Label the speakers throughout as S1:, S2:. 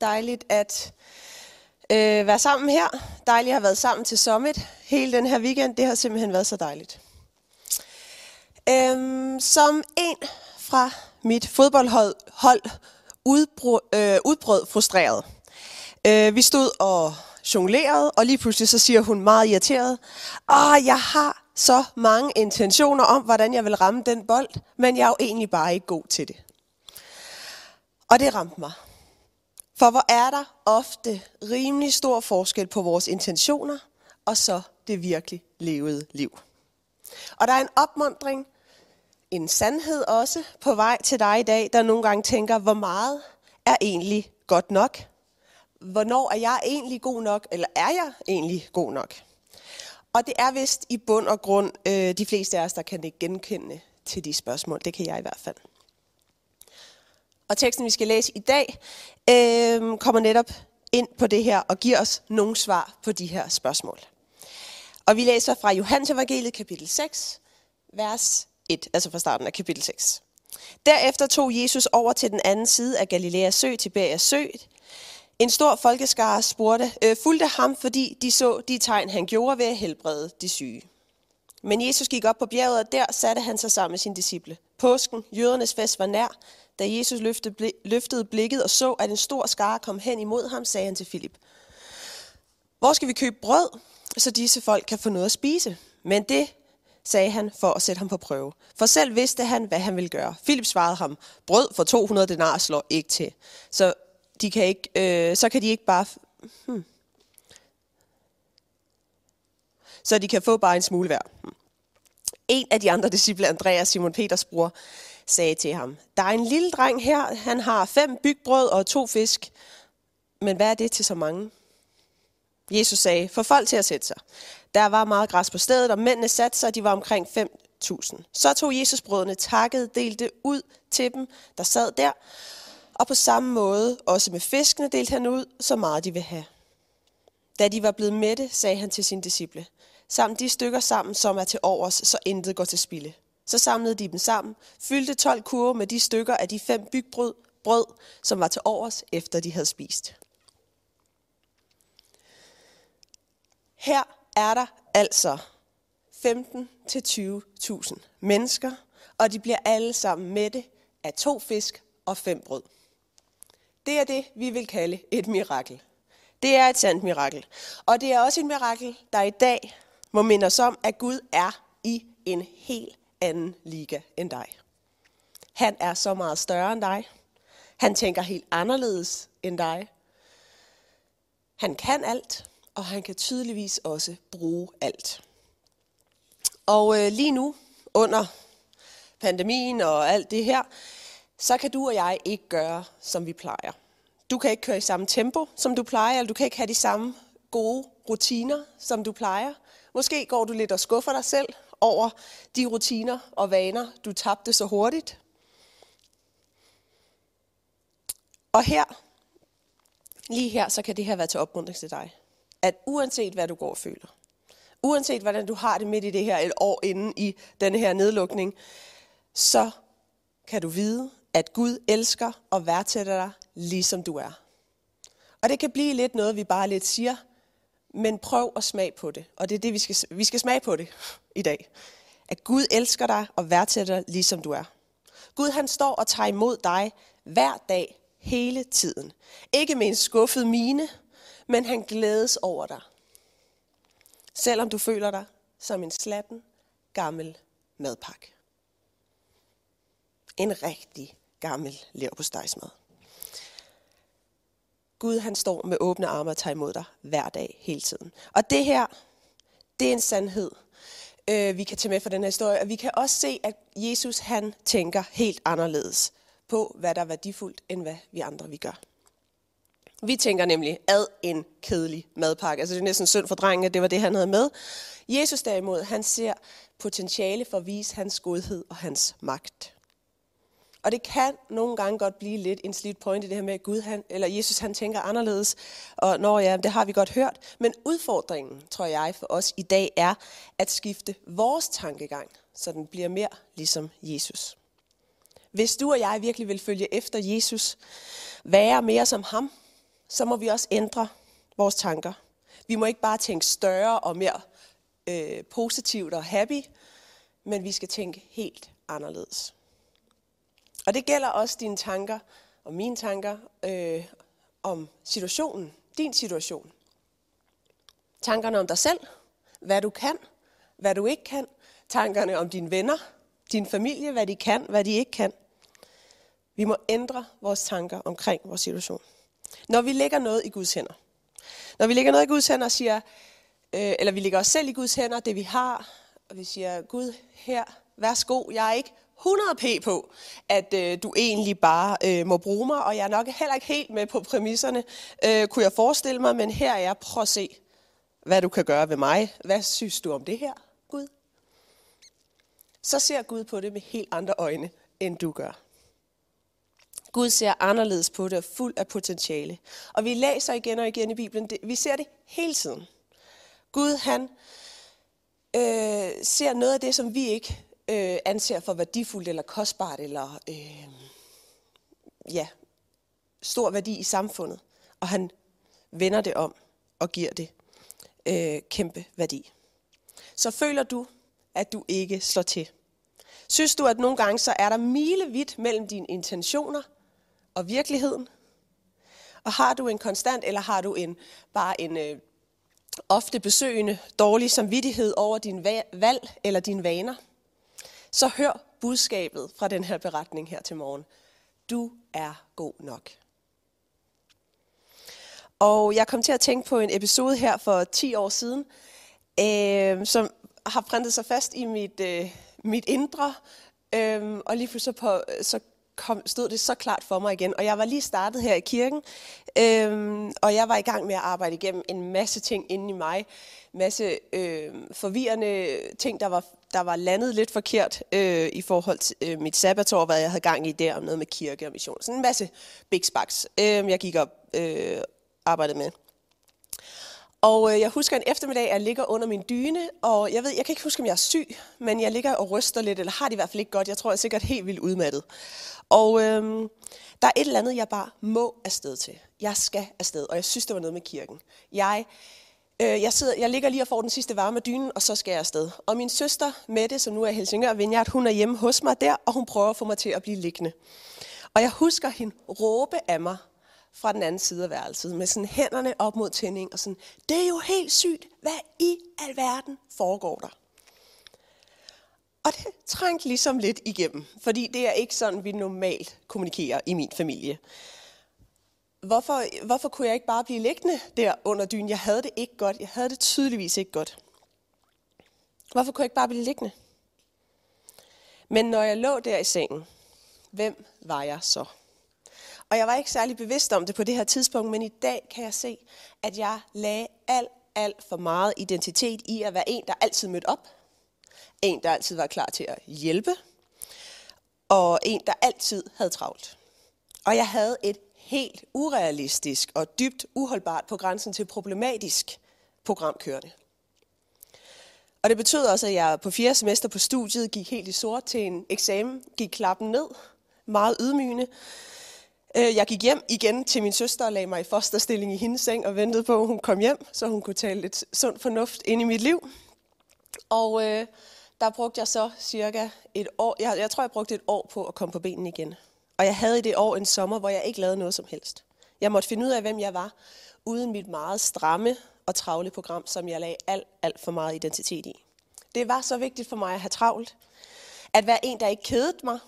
S1: Dejligt at øh, være sammen her. Dejligt at have været sammen til Summit hele den her weekend. Det har simpelthen været så dejligt. Øhm, som en fra mit fodboldhold hold udbrød, øh, udbrød frustreret. Øh, vi stod og jonglerede, og lige pludselig så siger hun meget irriteret, Åh, jeg har så mange intentioner om, hvordan jeg vil ramme den bold, men jeg er jo egentlig bare ikke god til det. Og det ramte mig. For hvor er der ofte rimelig stor forskel på vores intentioner, og så det virkelig levede liv. Og der er en opmundring, en sandhed også på vej til dig i dag, der nogle gange tænker, hvor meget er egentlig godt nok? Hvornår er jeg egentlig god nok, eller er jeg egentlig god nok? Og det er vist i bund og grund øh, de fleste af os, der kan ikke genkende til de spørgsmål. Det kan jeg i hvert fald. Og teksten, vi skal læse i dag, øh, kommer netop ind på det her og giver os nogle svar på de her spørgsmål. Og vi læser fra Johannes evangeliet kapitel 6, vers 1, altså fra starten af kapitel 6. Derefter tog Jesus over til den anden side af Galileas sø, Tiberias sø. En stor folkeskare spurgte, øh, fulgte ham, fordi de så de tegn, han gjorde ved at helbrede de syge. Men Jesus gik op på bjerget, og der satte han sig sammen med sine disciple. Påsken, jødernes fest, var nær. Da Jesus løftede, løftede blikket og så, at en stor skare kom hen imod ham, sagde han til Filip, Hvor skal vi købe brød, så disse folk kan få noget at spise? Men det sagde han for at sætte ham på prøve. For selv vidste han, hvad han ville gøre. Filip svarede ham, brød for 200 denar slår ikke til. Så, de kan ikke, øh, så kan de ikke bare... Hmm. Så de kan få bare en smule hver. Hmm. En af de andre disciple, Andreas, Simon Peters bror, sagde til ham, der er en lille dreng her, han har fem bygbrød og to fisk. Men hvad er det til så mange? Jesus sagde, få folk til at sætte sig. Der var meget græs på stedet, og mændene satte sig, de var omkring 5.000. Så tog Jesus brødene, takkede, delte ud til dem, der sad der, og på samme måde, også med fiskene, delte han ud, så meget de vil have. Da de var blevet mætte, sagde han til sine disciple, samt de stykker sammen, som er til overs, så intet går til spilde. Så samlede de dem sammen, fyldte 12 kurve med de stykker af de fem bygbrød, brød, som var til overs, efter de havde spist. Her er der altså 15-20.000 mennesker, og de bliver alle sammen mætte af to fisk og fem brød. Det er det, vi vil kalde et mirakel. Det er et sandt mirakel. Og det er også et mirakel, der i dag må minde os om, at Gud er i en helt anden liga end dig. Han er så meget større end dig. Han tænker helt anderledes end dig. Han kan alt, og han kan tydeligvis også bruge alt. Og øh, lige nu, under pandemien og alt det her, så kan du og jeg ikke gøre, som vi plejer. Du kan ikke køre i samme tempo, som du plejer, eller du kan ikke have de samme gode rutiner, som du plejer. Måske går du lidt og skuffer dig selv over de rutiner og vaner, du tabte så hurtigt. Og her, lige her, så kan det her være til opmuntring til dig at uanset hvad du går og føler, uanset hvordan du har det midt i det her et år inden i denne her nedlukning, så kan du vide, at Gud elsker og værdsætter dig, ligesom du er. Og det kan blive lidt noget, vi bare lidt siger, men prøv at smage på det. Og det er det, vi skal, vi skal smage på det i dag. At Gud elsker dig og værdsætter dig, ligesom du er. Gud han står og tager imod dig hver dag, hele tiden. Ikke med en skuffet mine, men han glædes over dig. Selvom du føler dig som en slatten, gammel madpakke. En rigtig gammel leverpostejsmad. Gud han står med åbne arme og tager imod dig hver dag, hele tiden. Og det her, det er en sandhed, øh, vi kan tage med fra den her historie. Og vi kan også se, at Jesus han tænker helt anderledes på, hvad der er værdifuldt, end hvad vi andre vi gør. Vi tænker nemlig, ad en kedelig madpakke. Altså det er næsten synd for drengen, at det var det, han havde med. Jesus derimod, han ser potentiale for at vise hans godhed og hans magt. Og det kan nogle gange godt blive lidt en slidt point i det her med, at Gud, han, eller Jesus han tænker anderledes. Og når ja, det har vi godt hørt. Men udfordringen, tror jeg, for os i dag er at skifte vores tankegang, så den bliver mere ligesom Jesus. Hvis du og jeg virkelig vil følge efter Jesus, være mere som ham, så må vi også ændre vores tanker. Vi må ikke bare tænke større og mere øh, positivt og happy, men vi skal tænke helt anderledes. Og det gælder også dine tanker og mine tanker øh, om situationen, din situation. Tankerne om dig selv, hvad du kan, hvad du ikke kan. Tankerne om dine venner, din familie, hvad de kan, hvad de ikke kan. Vi må ændre vores tanker omkring vores situation. Når vi lægger noget i Guds hænder. Når vi lægger noget i Guds hænder og siger, øh, eller vi lægger os selv i Guds hænder, det vi har, og vi siger, Gud, her, værsgo, jeg er ikke 100 p på, at øh, du egentlig bare øh, må bruge mig, og jeg er nok heller ikke helt med på præmisserne, øh, kunne jeg forestille mig, men her er jeg, prøv at se, hvad du kan gøre ved mig. Hvad synes du om det her, Gud? Så ser Gud på det med helt andre øjne, end du gør. Gud ser anderledes på det og fuld af potentiale. Og vi læser igen og igen i Bibelen, det, vi ser det hele tiden. Gud han øh, ser noget af det, som vi ikke øh, anser for værdifuldt eller kostbart eller øh, ja, stor værdi i samfundet. Og han vender det om og giver det øh, kæmpe værdi. Så føler du, at du ikke slår til. Synes du, at nogle gange så er der milevidt mellem dine intentioner og virkeligheden? Og har du en konstant, eller har du en bare en øh, ofte besøgende dårlig samvittighed over din valg eller dine vaner? Så hør budskabet fra den her beretning her til morgen. Du er god nok. Og jeg kom til at tænke på en episode her for 10 år siden, øh, som har printet sig fast i mit, øh, mit indre. Øh, og lige pludselig på, så kom, stod det så klart for mig igen. Og jeg var lige startet her i kirken, øhm, og jeg var i gang med at arbejde igennem en masse ting inde i mig. masse øh, forvirrende ting, der var, der var landet lidt forkert øh, i forhold til øh, mit sabbatår, hvad jeg havde gang i der, om noget med kirke og mission. Sådan en masse big spaks, øh, jeg gik op øh, arbejdede med. Og øh, jeg husker en eftermiddag, at jeg ligger under min dyne, og jeg ved, jeg kan ikke huske, om jeg er syg, men jeg ligger og ryster lidt, eller har det i hvert fald ikke godt. Jeg tror, jeg er sikkert helt vildt udmattet. Og øh, der er et eller andet, jeg bare må afsted til. Jeg skal afsted, og jeg synes, det var noget med kirken. Jeg, øh, jeg, sidder, jeg ligger lige og får den sidste varme af dynen, og så skal jeg afsted. Og min søster Mette, som nu er Helsingør Vineyard, hun er hjemme hos mig der, og hun prøver at få mig til at blive liggende. Og jeg husker hende råbe af mig, fra den anden side af værelset, med sådan hænderne op mod tænding, og sådan, det er jo helt sygt, hvad i alverden foregår der? Og det trængte ligesom lidt igennem, fordi det er ikke sådan, vi normalt kommunikerer i min familie. Hvorfor, hvorfor kunne jeg ikke bare blive liggende der under dynen? Jeg havde det ikke godt. Jeg havde det tydeligvis ikke godt. Hvorfor kunne jeg ikke bare blive liggende? Men når jeg lå der i sengen, hvem var jeg så? Og jeg var ikke særlig bevidst om det på det her tidspunkt, men i dag kan jeg se, at jeg lagde alt, alt for meget identitet i at være en, der altid mødte op. En, der altid var klar til at hjælpe. Og en, der altid havde travlt. Og jeg havde et helt urealistisk og dybt uholdbart på grænsen til problematisk program kørende. Og det betød også, at jeg på fjerde semester på studiet gik helt i sort til en eksamen, gik klappen ned, meget ydmygende, Øh, jeg gik hjem igen til min søster og lagde mig i fosterstilling i hendes seng og ventede på, at hun kom hjem, så hun kunne tale lidt sund fornuft ind i mit liv. Og øh, der brugte jeg så cirka et år, jeg, jeg tror jeg brugte et år på at komme på benene igen. Og jeg havde i det år en sommer, hvor jeg ikke lavede noget som helst. Jeg måtte finde ud af, hvem jeg var, uden mit meget stramme og travle program, som jeg lagde alt, alt for meget identitet i. Det var så vigtigt for mig at have travlt. At være en, der ikke kedede mig,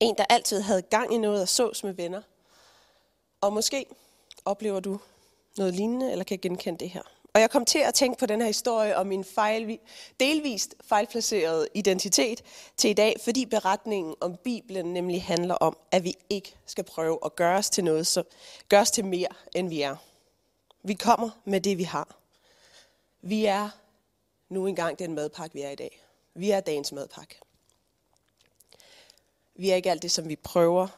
S1: en, der altid havde gang i noget og sås med venner. Og måske oplever du noget lignende, eller kan genkende det her. Og jeg kom til at tænke på den her historie om min fejl, delvist fejlplacerede identitet til i dag, fordi beretningen om Bibelen nemlig handler om, at vi ikke skal prøve at gøre os til noget, så gør os til mere, end vi er. Vi kommer med det, vi har. Vi er nu engang den madpakke, vi er i dag. Vi er dagens madpakke. Vi er ikke alt det, som vi prøver.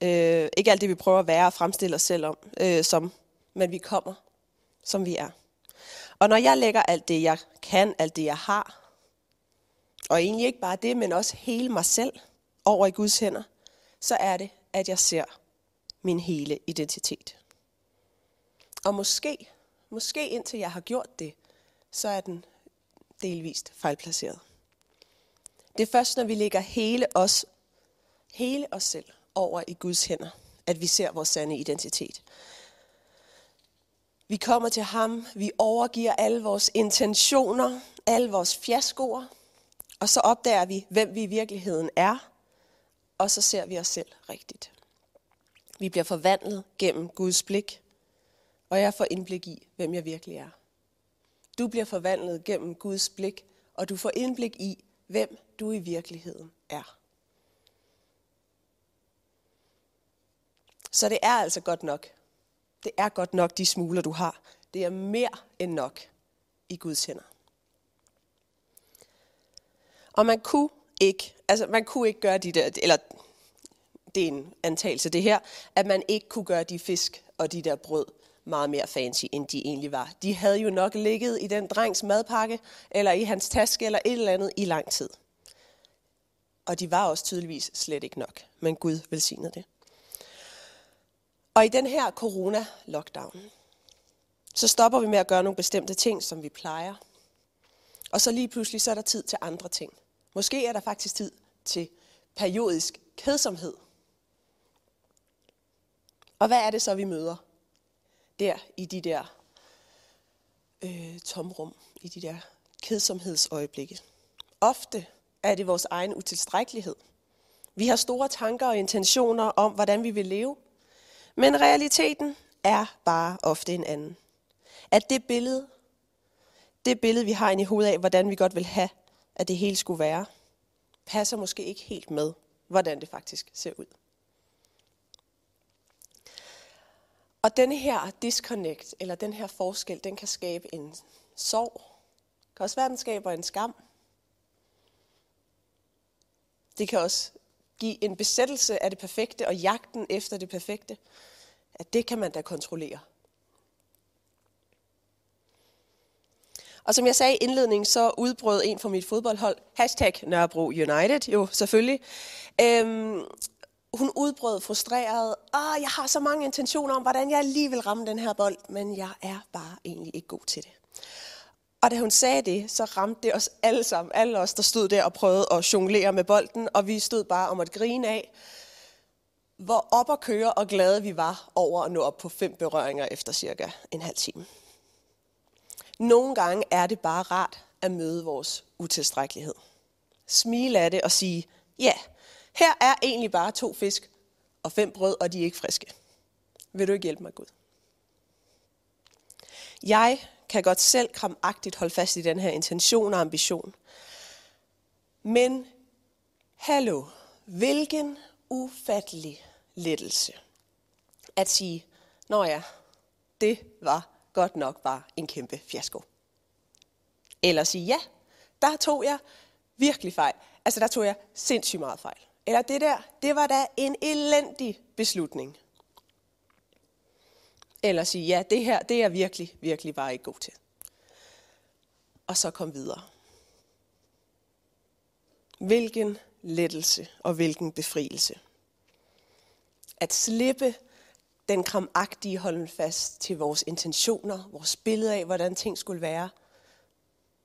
S1: Øh, ikke alt det, vi prøver at være og fremstille os selv om, øh, som, men vi kommer, som vi er. Og når jeg lægger alt det, jeg kan, alt det, jeg har, og egentlig ikke bare det, men også hele mig selv over i Guds hænder, så er det, at jeg ser min hele identitet. Og måske, måske indtil jeg har gjort det, så er den delvist fejlplaceret. Det er først, når vi lægger hele os, hele os selv over i Guds hænder, at vi ser vores sande identitet. Vi kommer til ham, vi overgiver alle vores intentioner, alle vores fiaskoer, og så opdager vi, hvem vi i virkeligheden er, og så ser vi os selv rigtigt. Vi bliver forvandlet gennem Guds blik, og jeg får indblik i, hvem jeg virkelig er. Du bliver forvandlet gennem Guds blik, og du får indblik i, hvem du i virkeligheden er. Så det er altså godt nok. Det er godt nok de smuler, du har. Det er mere end nok i Guds hænder. Og man kunne ikke, altså man kunne ikke gøre de der, eller det er en antagelse det her, at man ikke kunne gøre de fisk og de der brød meget mere fancy, end de egentlig var. De havde jo nok ligget i den drengs madpakke, eller i hans taske, eller et eller andet i lang tid. Og de var også tydeligvis slet ikke nok, men Gud velsignede det. Og i den her corona-lockdown, så stopper vi med at gøre nogle bestemte ting, som vi plejer. Og så lige pludselig, så er der tid til andre ting. Måske er der faktisk tid til periodisk kedsomhed. Og hvad er det så, vi møder? Der i de der øh, tomrum, i de der kedsomhedsøjeblikke. Ofte er det vores egen utilstrækkelighed. Vi har store tanker og intentioner om, hvordan vi vil leve – men realiteten er bare ofte en anden. At det billede, det billede, vi har inde i hovedet af, hvordan vi godt vil have, at det hele skulle være, passer måske ikke helt med, hvordan det faktisk ser ud. Og denne her disconnect, eller den her forskel, den kan skabe en sorg. Det kan også være, den skaber en skam. Det kan også give en besættelse af det perfekte og jagten efter det perfekte, at det kan man da kontrollere. Og som jeg sagde i indledningen, så udbrød en fra mit fodboldhold, hashtag Nørrebro United, jo selvfølgelig. Øhm, hun udbrød frustreret, Åh, jeg har så mange intentioner om, hvordan jeg lige vil ramme den her bold, men jeg er bare egentlig ikke god til det. Og da hun sagde det, så ramte det os alle sammen, alle os, der stod der og prøvede at jonglere med bolden, og vi stod bare om at grine af, hvor op og køre og glade vi var over at nå op på fem berøringer efter cirka en halv time. Nogle gange er det bare rart at møde vores utilstrækkelighed. Smile af det og sige, ja, her er egentlig bare to fisk og fem brød, og de er ikke friske. Vil du ikke hjælpe mig, Gud? Jeg kan godt selv kramagtigt holde fast i den her intention og ambition. Men, hallo, hvilken ufattelig lettelse. At sige, nå ja, det var godt nok bare en kæmpe fiasko. Eller sige, ja, der tog jeg virkelig fejl. Altså der tog jeg sindssygt meget fejl. Eller det der, det var da en elendig beslutning. Eller sige, ja, det her, det er jeg virkelig, virkelig bare ikke god til. Og så kom videre. Hvilken lettelse og hvilken befrielse. At slippe den kramagtige holden fast til vores intentioner, vores billede af, hvordan ting skulle være.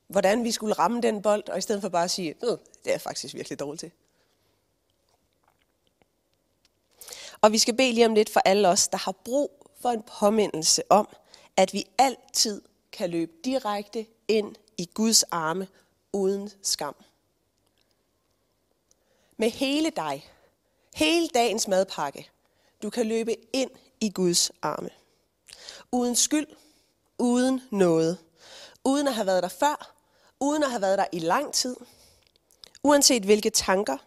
S1: Hvordan vi skulle ramme den bold, og i stedet for bare at sige, det er jeg faktisk virkelig dårligt til. Og vi skal bede lige om lidt for alle os, der har brug for en påmindelse om, at vi altid kan løbe direkte ind i Guds arme uden skam. Med hele dig, hele dagens madpakke, du kan løbe ind i Guds arme. Uden skyld, uden noget. uden at have været der før, uden at have været der i lang tid, uanset hvilke tanker,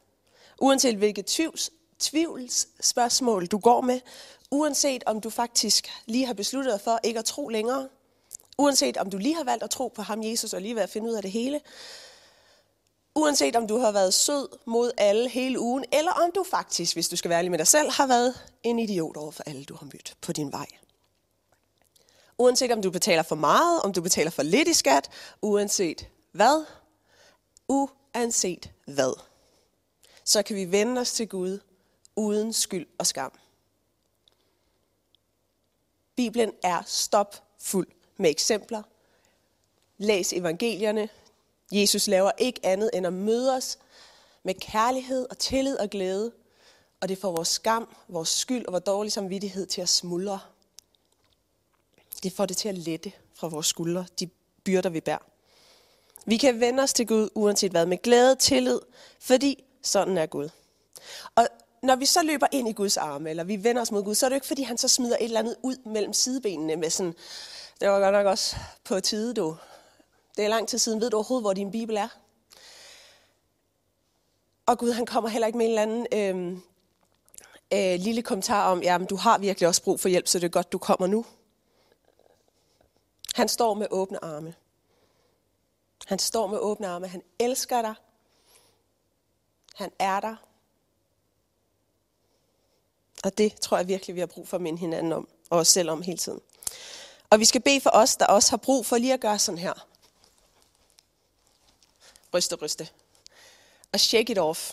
S1: uanset hvilke tvivls, tvivlsspørgsmål du går med, uanset om du faktisk lige har besluttet dig for ikke at tro længere, uanset om du lige har valgt at tro på ham, Jesus, og lige ved at finde ud af det hele, uanset om du har været sød mod alle hele ugen, eller om du faktisk, hvis du skal være ærlig med dig selv, har været en idiot over for alle, du har mødt på din vej. Uanset om du betaler for meget, om du betaler for lidt i skat, uanset hvad, uanset hvad, så kan vi vende os til Gud uden skyld og skam. Bibelen er stopfuld med eksempler. Læs evangelierne. Jesus laver ikke andet end at møde os med kærlighed og tillid og glæde, og det får vores skam, vores skyld og vores dårlige samvittighed til at smuldre. Det får det til at lette fra vores skuldre, de byrder vi bærer. Vi kan vende os til Gud uanset hvad, med glæde, og tillid, fordi sådan er Gud. Og når vi så løber ind i Guds arme, eller vi vender os mod Gud, så er det jo ikke, fordi han så smider et eller andet ud mellem sidebenene med sådan, det var godt nok også på tide, du. Det er lang tid siden. Ved du overhovedet, hvor din bibel er? Og Gud, han kommer heller ikke med en eller anden øh, øh, lille kommentar om, ja, men du har virkelig også brug for hjælp, så det er godt, du kommer nu. Han står med åbne arme. Han står med åbne arme. Han elsker dig. Han er der. Og det tror jeg virkelig, vi har brug for at minde hinanden om, og os selv om hele tiden. Og vi skal bede for os, der også har brug for lige at gøre sådan her. Ryste, ryste. Og shake it off.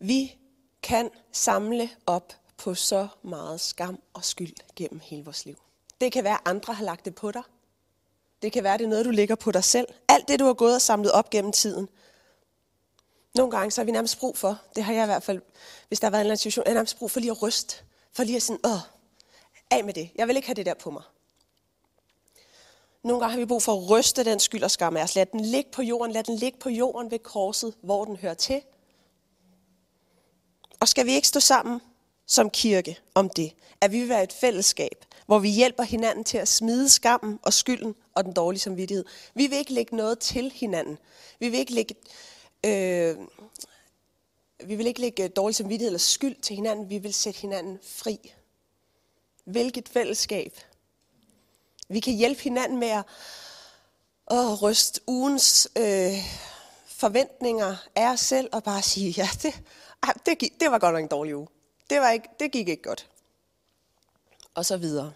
S1: Vi kan samle op på så meget skam og skyld gennem hele vores liv. Det kan være, at andre har lagt det på dig. Det kan være, det er noget, du ligger på dig selv. Alt det, du har gået og samlet op gennem tiden. Nogle gange så har vi nærmest brug for, det har jeg i hvert fald, hvis der har været en eller anden situation, jeg har nærmest brug for lige at ryste. For lige at sige, åh, af med det. Jeg vil ikke have det der på mig. Nogle gange har vi brug for at ryste den skyld og skam af os. Lad den ligge på jorden. Lad den ligge på jorden ved korset, hvor den hører til. Og skal vi ikke stå sammen som kirke om det? At vi vil være et fællesskab, hvor vi hjælper hinanden til at smide skammen og skylden og den dårlige samvittighed. Vi vil ikke lægge noget til hinanden. Vi vil ikke lægge, øh, vi vil ikke lægge dårlig samvittighed eller skyld til hinanden. Vi vil sætte hinanden fri. Hvilket fællesskab. Vi kan hjælpe hinanden med at at ryste ugens øh, forventninger af os selv og bare sige, ja, det, det, det var godt nok en dårlig uge. Det, var ikke, det gik ikke godt. Og så videre.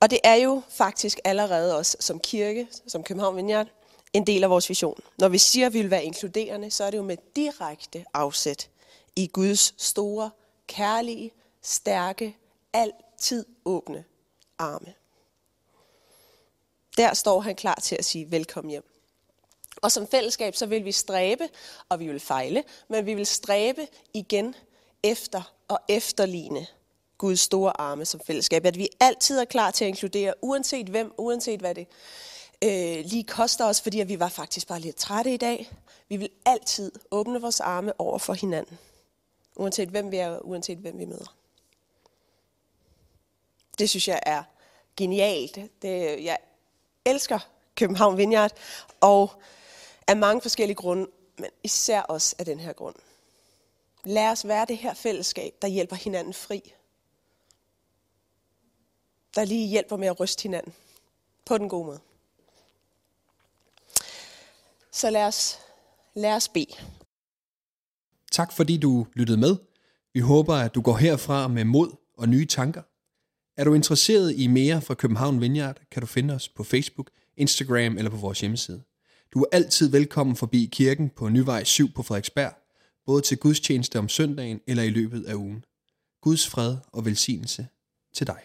S1: Og det er jo faktisk allerede os som kirke, som København Vineyard, en del af vores vision. Når vi siger, at vi vil være inkluderende, så er det jo med direkte afsæt i Guds store, kærlige, stærke, altid åbne arme. Der står han klar til at sige velkommen hjem. Og som fællesskab, så vil vi stræbe, og vi vil fejle, men vi vil stræbe igen efter og efterligne Guds store arme som fællesskab. At vi altid er klar til at inkludere, uanset hvem, uanset hvad det øh, lige koster os, fordi at vi var faktisk bare lidt trætte i dag. Vi vil altid åbne vores arme over for hinanden. Uanset hvem vi er, uanset hvem vi møder. Det synes jeg er genialt. Det, jeg elsker København Vineyard, og af mange forskellige grunde, men især også af den her grund. Lad os være det her fællesskab, der hjælper hinanden fri. Der lige hjælper med at ryste hinanden. På den gode måde. Så lad os, lad os bede.
S2: Tak fordi du lyttede med. Vi håber, at du går herfra med mod og nye tanker. Er du interesseret i mere fra København Vineyard, kan du finde os på Facebook, Instagram eller på vores hjemmeside. Du er altid velkommen forbi kirken på Nyvej 7 på Frederiksberg, både til gudstjeneste om søndagen eller i løbet af ugen. Guds fred og velsignelse til dig.